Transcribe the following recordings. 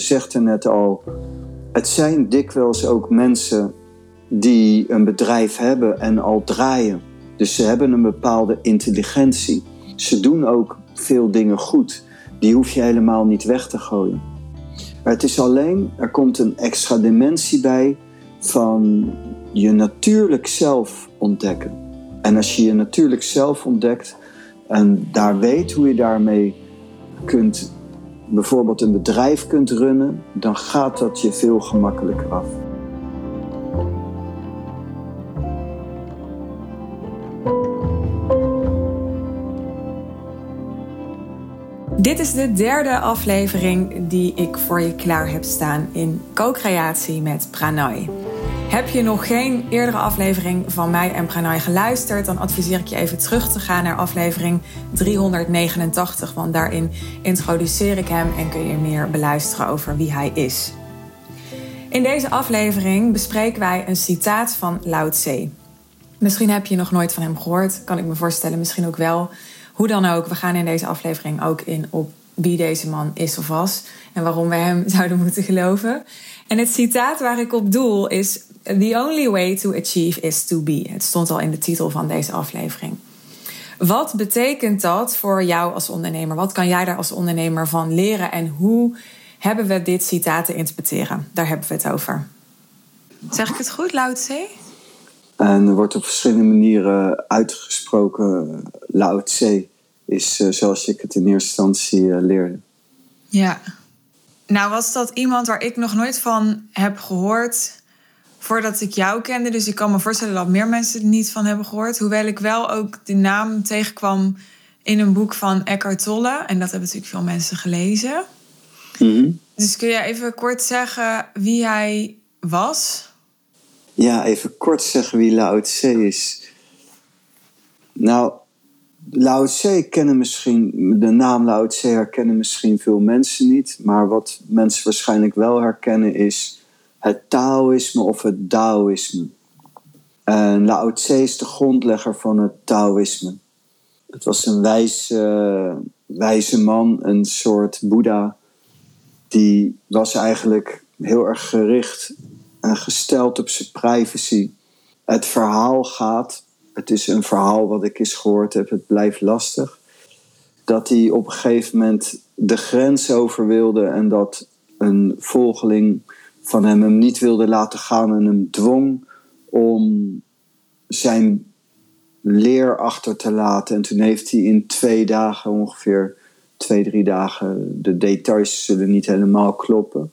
zegt er net al, het zijn dikwijls ook mensen die een bedrijf hebben en al draaien. Dus ze hebben een bepaalde intelligentie. Ze doen ook veel dingen goed. Die hoef je helemaal niet weg te gooien. Maar het is alleen, er komt een extra dimensie bij van je natuurlijk zelf ontdekken. En als je je natuurlijk zelf ontdekt en daar weet hoe je daarmee kunt, bijvoorbeeld een bedrijf kunt runnen, dan gaat dat je veel gemakkelijker af. Dit is de derde aflevering die ik voor je klaar heb staan in co-creatie met Pranay. Heb je nog geen eerdere aflevering van mij en Pranay geluisterd, dan adviseer ik je even terug te gaan naar aflevering 389, want daarin introduceer ik hem en kun je meer beluisteren over wie hij is. In deze aflevering bespreken wij een citaat van Lao Tse. Misschien heb je nog nooit van hem gehoord, kan ik me voorstellen, misschien ook wel. Hoe dan ook, we gaan in deze aflevering ook in op wie deze man is of was en waarom we hem zouden moeten geloven. En het citaat waar ik op doel is: The only way to achieve is to be. Het stond al in de titel van deze aflevering. Wat betekent dat voor jou als ondernemer? Wat kan jij daar als ondernemer van leren en hoe hebben we dit citaat te interpreteren? Daar hebben we het over. Zeg ik het goed, Lao Tse? En er wordt op verschillende manieren uitgesproken. Lao Tse is uh, zoals ik het in eerste instantie uh, leerde. Ja. Nou was dat iemand waar ik nog nooit van heb gehoord voordat ik jou kende. Dus ik kan me voorstellen dat meer mensen er niet van hebben gehoord. Hoewel ik wel ook de naam tegenkwam in een boek van Eckhart Tolle. En dat hebben natuurlijk veel mensen gelezen. Mm Dus kun je even kort zeggen wie hij was? Ja, even kort zeggen wie Lao Tse is. Nou, Lao Tse kennen misschien, de naam Lao Tse herkennen misschien veel mensen niet. Maar wat mensen waarschijnlijk wel herkennen is het Taoïsme of het Daoïsme. En Lao Tse is de grondlegger van het Taoïsme. Het was een wijze, wijze man, een soort Boeddha. Die was eigenlijk heel erg gericht en gesteld op zijn privacy. Het verhaal gaat, het is een verhaal wat ik eens gehoord heb, het blijft lastig. Dat hij op een gegeven moment de grens over wilde en dat een volgeling van hem hem niet wilde laten gaan en hem dwong om zijn leer achter te laten. En toen heeft hij in twee dagen, ongeveer twee, drie dagen, de details zullen niet helemaal kloppen,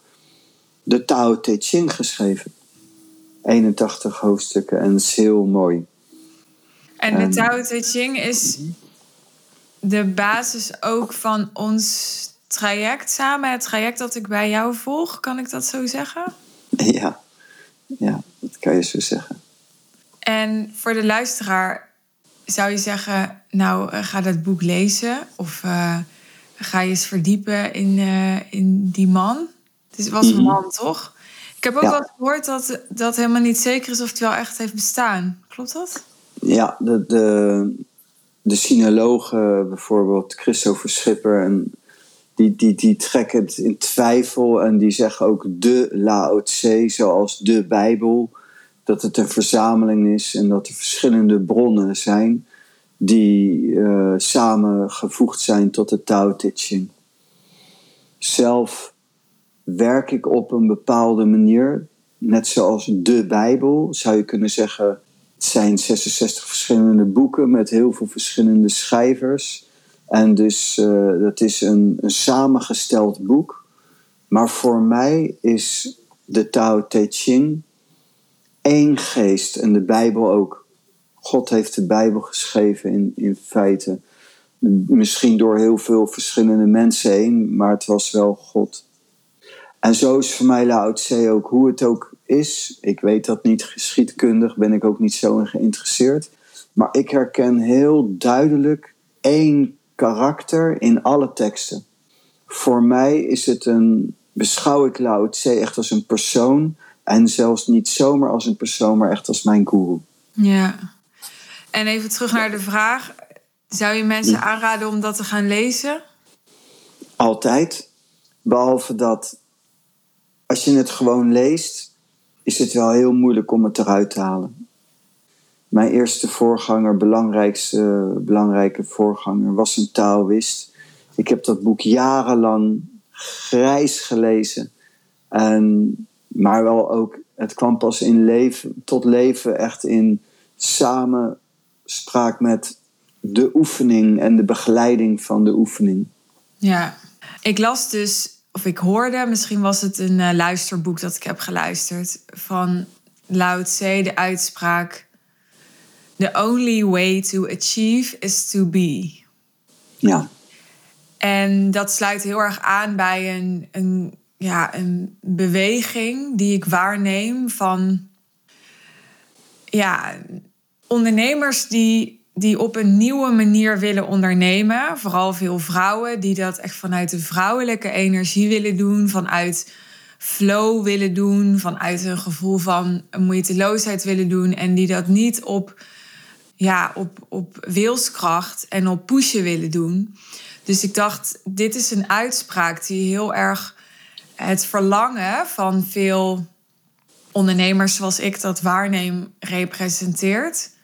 de Tao Te Ching geschreven. 81 hoofdstukken en is heel mooi. En de Tao Te Ching is de basis ook van ons traject samen. Het traject dat ik bij jou volg, kan ik dat zo zeggen? Ja, ja dat kan je zo zeggen. En voor de luisteraar zou je zeggen, nou ga dat boek lezen of uh, ga je eens verdiepen in, uh, in die man. Het was een mhm. man, toch? Ik heb ook ja. wel gehoord dat dat helemaal niet zeker is of het wel echt heeft bestaan. Klopt dat? Ja, de, de, de sinologen bijvoorbeeld, Christopher Schipper, en die, die, die trekken het in twijfel en die zeggen ook de Lao Tse, zoals de Bijbel, dat het een verzameling is en dat er verschillende bronnen zijn die uh, samengevoegd zijn tot de Tao Te. Zelf werk ik op een bepaalde manier, net zoals de Bijbel, zou je kunnen zeggen. Het zijn 66 verschillende boeken met heel veel verschillende schrijvers. En dus uh, dat is een, een samengesteld boek. Maar voor mij is de Tao Te Ching één geest en de Bijbel ook. God heeft de Bijbel geschreven in, in feite. Misschien door heel veel verschillende mensen heen, maar het was wel God. En zo is voor mij Lao Tse ook hoe het ook is. Ik weet dat niet geschiedkundig, ben ik ook niet zo in geïnteresseerd. Maar ik herken heel duidelijk één karakter in alle teksten. Voor mij is het een, beschouw ik Lao Tse echt als een persoon. En zelfs niet zomaar als een persoon, maar echt als mijn guru. Ja. En even terug naar de vraag. Zou je mensen aanraden om dat te gaan lezen? Altijd. Behalve dat als je het gewoon leest, is het wel heel moeilijk om het eruit te halen. Mijn eerste voorganger, belangrijkste, belangrijke voorganger, was een Taoïst. Ik heb dat boek jarenlang grijs gelezen. En, maar wel ook, het kwam pas in leven, tot leven echt in samenspraak met de oefening en de begeleiding van de oefening. Ja, ik las dus, of ik hoorde, misschien was het een uh, luisterboek dat ik heb geluisterd, van Lao Tse, de uitspraak: The only way to achieve is to be. Ja. En dat sluit heel erg aan bij een, een, ja, een beweging die ik waarneem van ja, ondernemers die, die op een nieuwe manier willen ondernemen. Vooral veel vrouwen die dat echt vanuit de vrouwelijke energie willen doen, vanuit flow willen doen, vanuit een gevoel van moeiteloosheid willen doen en die dat niet op, ja, op, op wilskracht en op pushen willen doen. Dus ik dacht, dit is een uitspraak die heel erg het verlangen van veel ondernemers zoals ik dat waarneem representeert.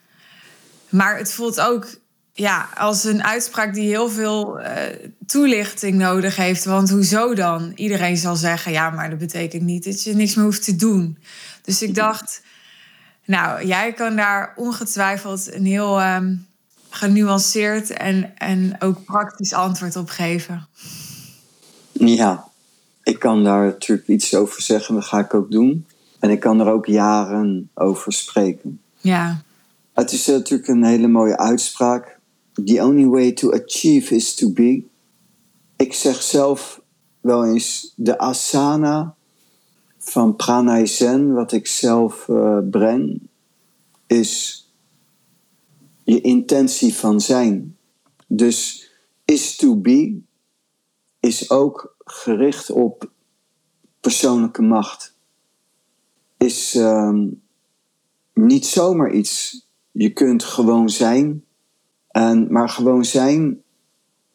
Maar het voelt ook ja, als een uitspraak die heel veel uh, toelichting nodig heeft. Want hoezo dan? Iedereen zal zeggen, ja, maar dat betekent niet dat je niks meer hoeft te doen. Dus ik dacht, nou, jij kan daar ongetwijfeld een heel um, genuanceerd en, en ook praktisch antwoord op geven. Ja, ik kan daar natuurlijk iets over zeggen, dat ga ik ook doen. En ik kan er ook jaren over spreken. Ja. Het is natuurlijk een hele mooie uitspraak. The only way to achieve is to be. Ik zeg zelf wel eens de asana van pranay zen, wat ik zelf uh, breng, is je intentie van zijn. Dus is to be is ook gericht op persoonlijke macht. Is um, niet zomaar iets. Je kunt gewoon zijn. En, maar gewoon zijn,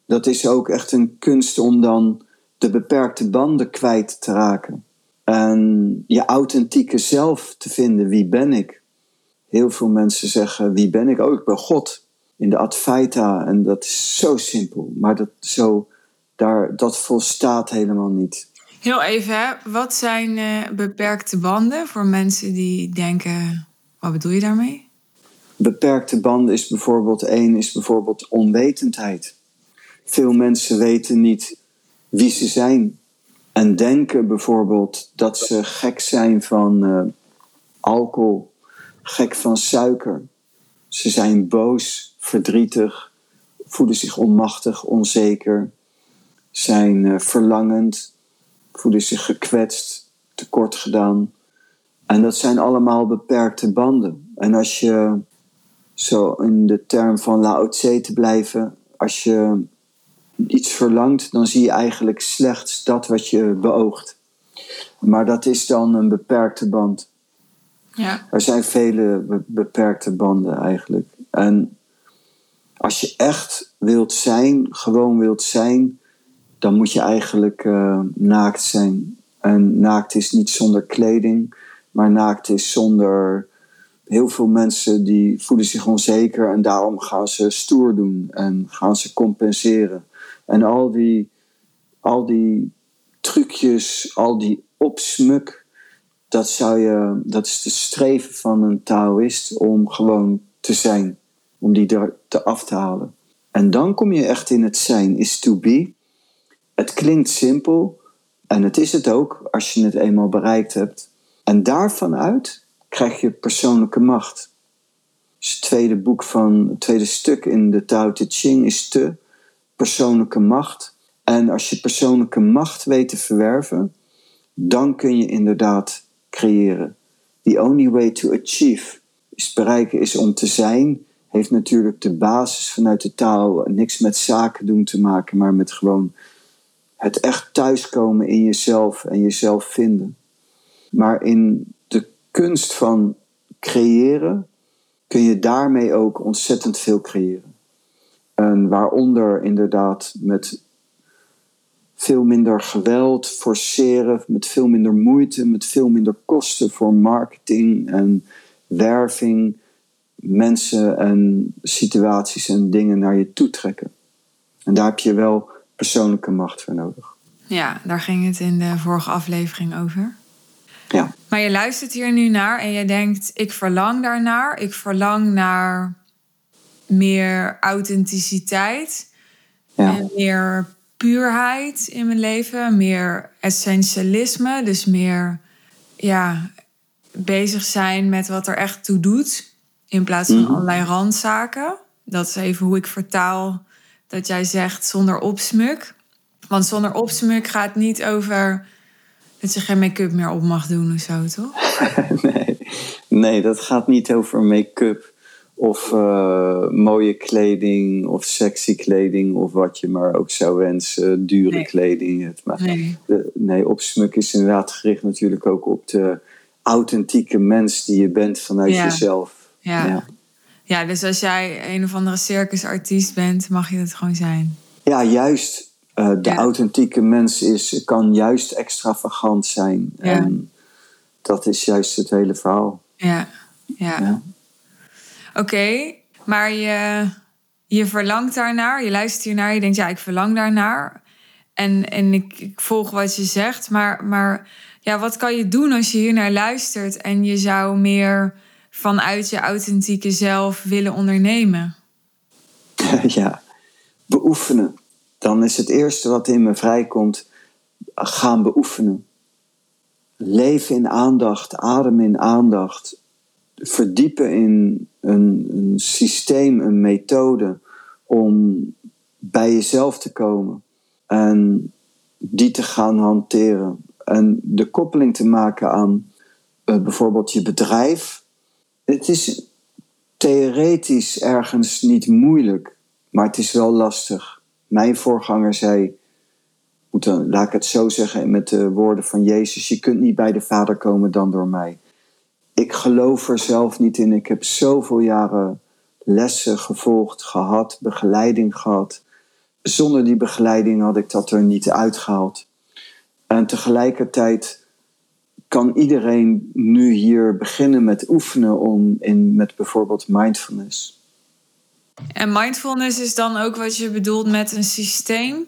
dat is ook echt een kunst om dan de beperkte banden kwijt te raken. En je authentieke zelf te vinden. Wie ben ik? Heel veel mensen zeggen, wie ben ik? Oh, ik ben God. In de Advaita. En dat is zo simpel. Maar dat, zo, daar, dat volstaat helemaal niet. Heel even, wat zijn uh, beperkte banden voor mensen die denken, wat bedoel je daarmee? Beperkte banden is bijvoorbeeld één, is bijvoorbeeld onwetendheid. Veel mensen weten niet wie ze zijn. En denken bijvoorbeeld dat ze gek zijn van uh, alcohol, gek van suiker. Ze zijn boos, verdrietig, voelen zich onmachtig, onzeker, zijn uh, verlangend, voelen zich gekwetst, tekort gedaan. En dat zijn allemaal beperkte banden. En als je, zo in de term van Lao Tse te blijven, als je iets verlangt, dan zie je eigenlijk slechts dat wat je beoogt. Maar dat is dan een beperkte band. Ja. Er zijn vele beperkte banden eigenlijk. En als je echt wilt zijn, gewoon wilt zijn, dan moet je eigenlijk uh, naakt zijn. En naakt is niet zonder kleding, maar naakt is zonder. Heel veel mensen die voelen zich onzeker en daarom gaan ze stoer doen en gaan ze compenseren. En al die, al die trucjes, al die opsmuk, dat, zou je, dat is de streven van een Taoïst om gewoon te zijn, om die er te af te halen. En dan kom je echt in het zijn, is to be. Het klinkt simpel en het is het ook als je het eenmaal bereikt hebt. En daarvan uit krijg je persoonlijke macht. Dus het tweede boek van, het tweede stuk in de Tao Te Ching is te persoonlijke macht. En als je persoonlijke macht weet te verwerven, dan kun je inderdaad creëren. The only way to achieve is bereiken is om te zijn, heeft natuurlijk de basis vanuit de taal niks met zaken doen te maken, maar met gewoon het echt thuiskomen in jezelf en jezelf vinden. Maar in kunst van creëren kun je daarmee ook ontzettend veel creëren. En waaronder inderdaad met veel minder geweld, forceren, met veel minder moeite, met veel minder kosten voor marketing en werving, mensen en situaties en dingen naar je toe trekken. En daar heb je wel persoonlijke macht voor nodig. Ja, daar ging het in de vorige aflevering over. Ja. Maar je luistert hier nu naar en je denkt: ik verlang daarnaar. Ik verlang naar meer authenticiteit Ja. en meer puurheid in mijn leven, meer essentialisme, dus meer ja, bezig zijn met wat er echt toe doet, in plaats van Mhm. allerlei randzaken. Dat is even hoe ik vertaal dat jij zegt zonder opsmuk. Want zonder opsmuk gaat niet over dat je geen make-up meer op mag doen of zo, toch? nee, nee, dat gaat niet over make-up of eh, mooie kleding of sexy kleding of wat je maar ook zou wensen, dure Nee. kleding. Het, maar Nee. de, nee, opsmuk is inderdaad gericht natuurlijk ook op de authentieke mens die je bent vanuit Ja. jezelf. Ja. Ja. ja, dus als jij een of andere circusartiest bent, mag je het gewoon zijn. Ja, juist. Eh, de Ja. authentieke mens is, kan juist extravagant zijn. Ja. En dat is juist het hele verhaal. Ja, ja. Ja. Oké, maar je, je verlangt daarnaar, je luistert hiernaar, je denkt ja, ik verlang daarnaar. En, en ik, ik volg wat je zegt, maar, maar ja, wat kan je doen als je hiernaar luistert en je zou meer vanuit je authentieke zelf willen ondernemen? ja, beoefenen. Dan is het eerste wat in me vrijkomt, gaan beoefenen. Leven in aandacht, ademen in aandacht. Verdiepen in een, een systeem, een methode om bij jezelf te komen. En die te gaan hanteren. En de koppeling te maken aan eh, bijvoorbeeld je bedrijf. Het is theoretisch ergens niet moeilijk, maar het is wel lastig. Mijn voorganger zei, moet dan, laat ik het zo zeggen met de woorden van Jezus, je kunt niet bij de Vader komen dan door mij. Ik geloof er zelf niet in. Ik heb zoveel jaren lessen gevolgd, gehad, begeleiding gehad. Zonder die begeleiding had ik dat er niet uitgehaald. En tegelijkertijd kan iedereen nu hier beginnen met oefenen om in, met bijvoorbeeld mindfulness. En mindfulness is dan ook wat je bedoelt met een systeem?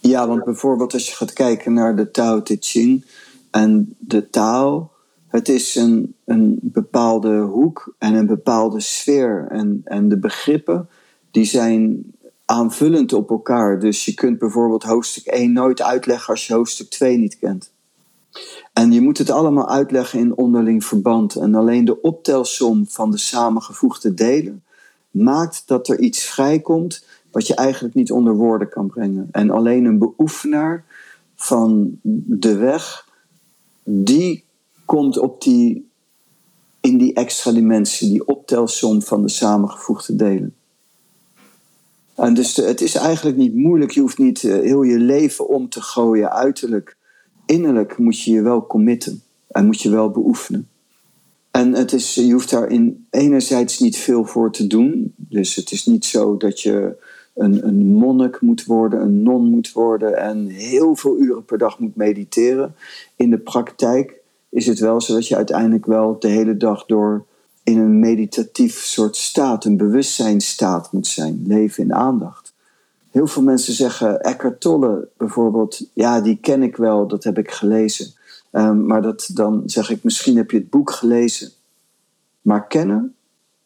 Ja, want bijvoorbeeld als je gaat kijken naar de Tao Te Ching en de taal, het is een, een bepaalde hoek en een bepaalde sfeer. En, en de begrippen die zijn aanvullend op elkaar. Dus je kunt bijvoorbeeld hoofdstuk 1 nooit uitleggen als je hoofdstuk 2 niet kent. En je moet het allemaal uitleggen in onderling verband. En alleen de optelsom van de samengevoegde delen maakt dat er iets vrijkomt wat je eigenlijk niet onder woorden kan brengen. En alleen een beoefenaar van de weg, die komt op die, in die extra dimensie, die optelsom van de samengevoegde delen. En dus het is eigenlijk niet moeilijk. Je hoeft niet eh, heel je leven om te gooien uiterlijk. Innerlijk moet je je wel committen en moet je wel beoefenen. En het is, je hoeft daar in enerzijds niet veel voor te doen. Dus het is niet zo dat je een, een monnik moet worden, een non moet worden en heel veel uren per dag moet mediteren. In de praktijk is het wel zo dat je uiteindelijk wel de hele dag door in een meditatief soort staat, een bewustzijnstaat moet zijn. Leven in aandacht. Heel veel mensen zeggen, Eckhart Tolle bijvoorbeeld, ja, die ken ik wel, dat heb ik gelezen. Um, maar dat, dan zeg ik, misschien heb je het boek gelezen. Maar kennen?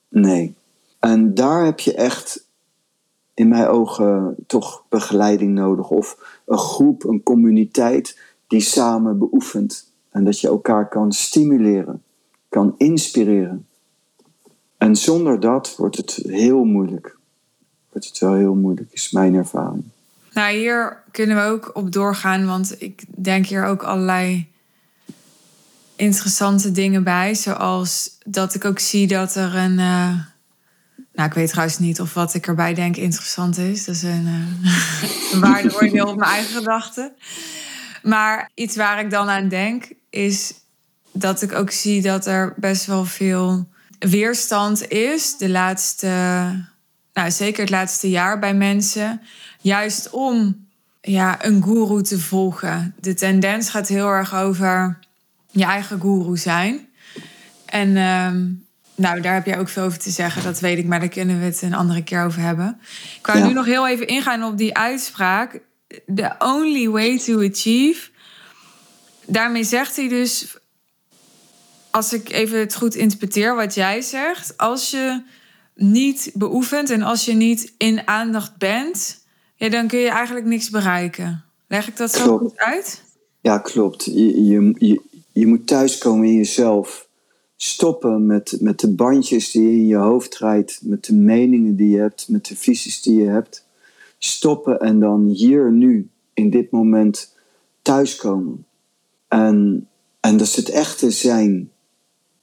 Nee. En daar heb je echt, in mijn ogen, toch begeleiding nodig. Of een groep, een communiteit die samen beoefent. En dat je elkaar kan stimuleren, kan inspireren. En zonder dat wordt het heel moeilijk. Wordt het wel heel moeilijk, is mijn ervaring. Nou, hier kunnen we ook op doorgaan, want ik denk hier ook allerlei interessante dingen bij. Zoals dat ik ook zie dat er een. Uh, nou, ik weet trouwens niet of wat ik erbij denk interessant is. Dat is een, uh, een waardeoordeel op mijn eigen gedachten. Maar iets waar ik dan aan denk, is dat ik ook zie dat er best wel veel weerstand is. De laatste. Nou, zeker het laatste jaar bij mensen. Juist om ja, een guru te volgen. De tendens gaat heel erg over je eigen guru zijn. En ehm, nou, daar heb jij ook veel over te zeggen, dat weet ik, maar daar kunnen we het een andere keer over hebben. Ik wou nu nog heel even ingaan op die uitspraak. The only way to achieve. Daarmee zegt hij dus, als ik even het goed interpreteer wat jij zegt, als je niet beoefent en als je niet in aandacht bent, ja, dan kun je eigenlijk niks bereiken. Leg ik dat zo goed uit? Ja, klopt. Je, je, je, je moet thuiskomen in jezelf. Stoppen met, met de bandjes die je in je hoofd rijdt, met de meningen die je hebt, met de visies die je hebt. Stoppen en dan hier, nu, in dit moment thuiskomen. En, en dat is het echte zijn.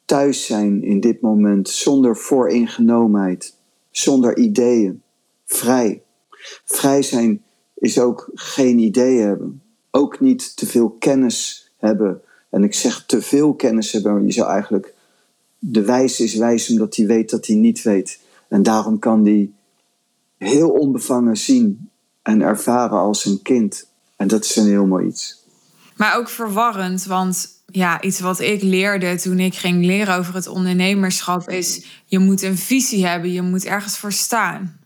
Thuis zijn in dit moment, zonder vooringenomenheid, zonder ideeën, vrij. Vrij zijn is ook geen idee hebben. Ook niet te veel kennis hebben. En ik zeg te veel kennis hebben, maar je zou eigenlijk. De wijs is wijs omdat hij weet dat hij niet weet. En daarom kan hij heel onbevangen zien en ervaren als een kind. En dat is een heel mooi iets. Maar ook verwarrend, want ja, iets wat ik leerde toen ik ging leren over het ondernemerschap is: je moet een visie hebben, je moet ergens voor staan.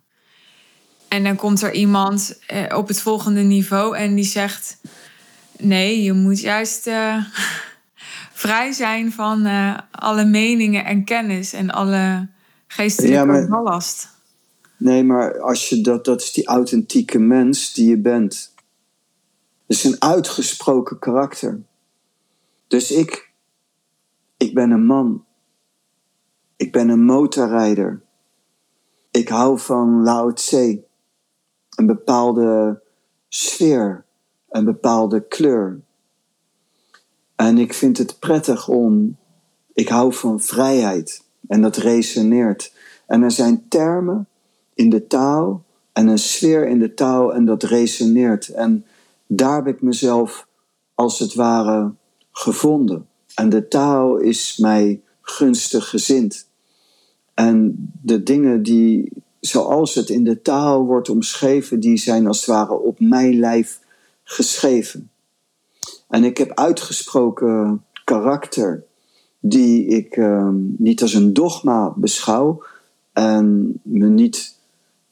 En dan komt er iemand eh, op het volgende niveau en die zegt: Nee, je moet juist uh, vrij zijn van uh, alle meningen en kennis en alle geestelijke ja, maar, ballast. Nee, maar als je dat, dat is die authentieke mens die je bent. Is een uitgesproken karakter. Dus ik, ik ben een man. Ik ben een motorrijder. Ik hou van Lao Tse een bepaalde sfeer, een bepaalde kleur. En ik vind het prettig om, ik hou van vrijheid en dat resoneert. En er zijn termen in de taal en een sfeer in de taal en dat resoneert. En daar heb ik mezelf als het ware gevonden. En de taal is mij gunstig gezind. En de dingen die zoals het in de taal wordt omschreven, die zijn als het ware op mijn lijf geschreven. En ik heb uitgesproken karakter die ik ehm, niet als een dogma beschouw en me niet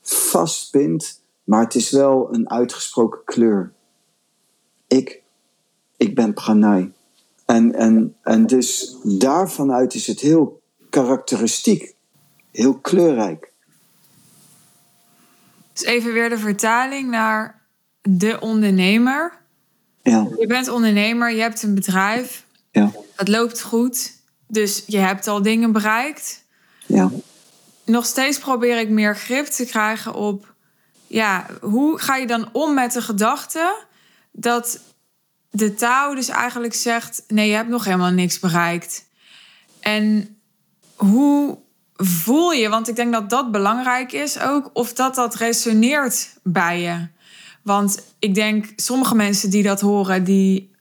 vastbind, maar het is wel een uitgesproken kleur. Ik, ik ben pranay. En, en, en dus daarvanuit is het heel karakteristiek, heel kleurrijk. Dus even weer de vertaling naar de ondernemer. Ja. Je bent ondernemer, je hebt een bedrijf. Ja. Het loopt goed. Dus je hebt al dingen bereikt. Ja. Nog steeds probeer ik meer grip te krijgen op... Ja, hoe ga je dan om met de gedachte dat de taal dus eigenlijk zegt: nee, je hebt nog helemaal niks bereikt. En hoe voel je, want ik denk dat dat belangrijk is ook, of dat dat resoneert bij je. Want ik denk, sommige mensen die dat horen, die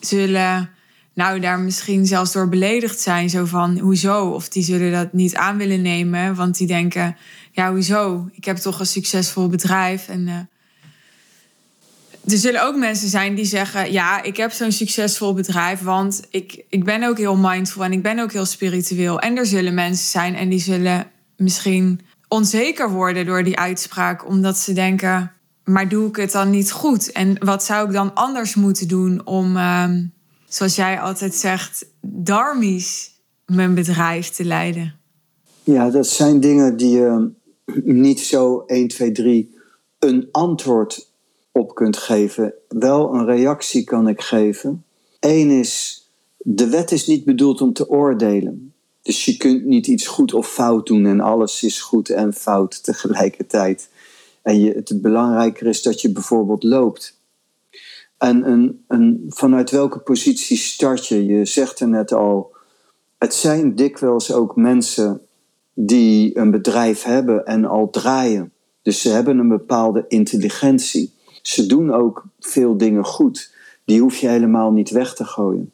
zullen nou daar misschien zelfs door beledigd zijn. Zo van, hoezo? Of die zullen dat niet aan willen nemen, want die denken, ja, hoezo? Ik heb toch een succesvol bedrijf en... Uh, er zullen ook mensen zijn die zeggen: Ja, ik heb zo'n succesvol bedrijf, want ik, ik ben ook heel mindful en ik ben ook heel spiritueel. En er zullen mensen zijn en die zullen misschien onzeker worden door die uitspraak, omdat ze denken: Maar doe ik het dan niet goed? En wat zou ik dan anders moeten doen om, ehm, zoals jij altijd zegt, darmisch mijn bedrijf te leiden? Ja, dat zijn dingen die je niet zo 1, 2, 3 een antwoord op kunt geven. Wel een reactie kan ik geven. Eén is, de wet is niet bedoeld om te oordelen. Dus je kunt niet iets goed of fout doen en alles is goed en fout tegelijkertijd. En je, het belangrijker is dat je bijvoorbeeld loopt. En een, een, vanuit welke positie start je? Je zegt er net al, het zijn dikwijls ook mensen die een bedrijf hebben en al draaien. Dus ze hebben een bepaalde intelligentie. Ze doen ook veel dingen goed. Die hoef je helemaal niet weg te gooien.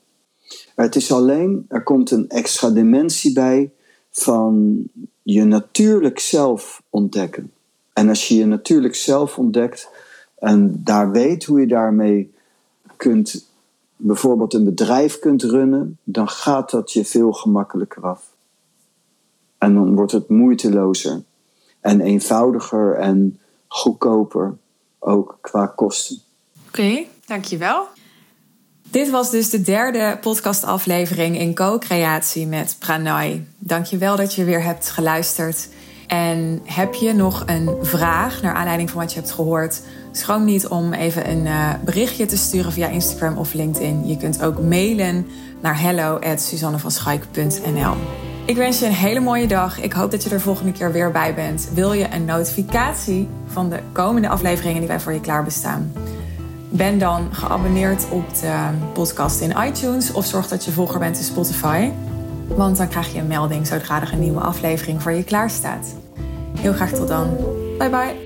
Het is alleen, er komt een extra dimensie bij van je natuurlijk zelf ontdekken. En als je je natuurlijk zelf ontdekt, en daar weet hoe je daarmee kunt, bijvoorbeeld een bedrijf kunt runnen, dan gaat dat je veel gemakkelijker af. En dan wordt het moeitelozer en eenvoudiger en goedkoper, ook qua kosten. Oké, dankjewel. Dit was dus de derde podcastaflevering in co-creatie met Pranay. Dankjewel dat je weer hebt geluisterd. En heb je nog een vraag naar aanleiding van wat je hebt gehoord? Schroom niet om even een uh, berichtje te sturen via Instagram of LinkedIn. Je kunt ook mailen naar hello@suzannevanschaik.nl. Ik wens je een hele mooie dag. Ik hoop dat je er volgende keer weer bij bent. Wil je een notificatie van de komende afleveringen die wij voor je klaar bestaan? Ben dan geabonneerd op de podcast in iTunes of zorg dat je volger bent in Spotify. Want dan krijg je een melding zodra er een nieuwe aflevering voor je klaar staat. Heel graag tot dan. Bye bye.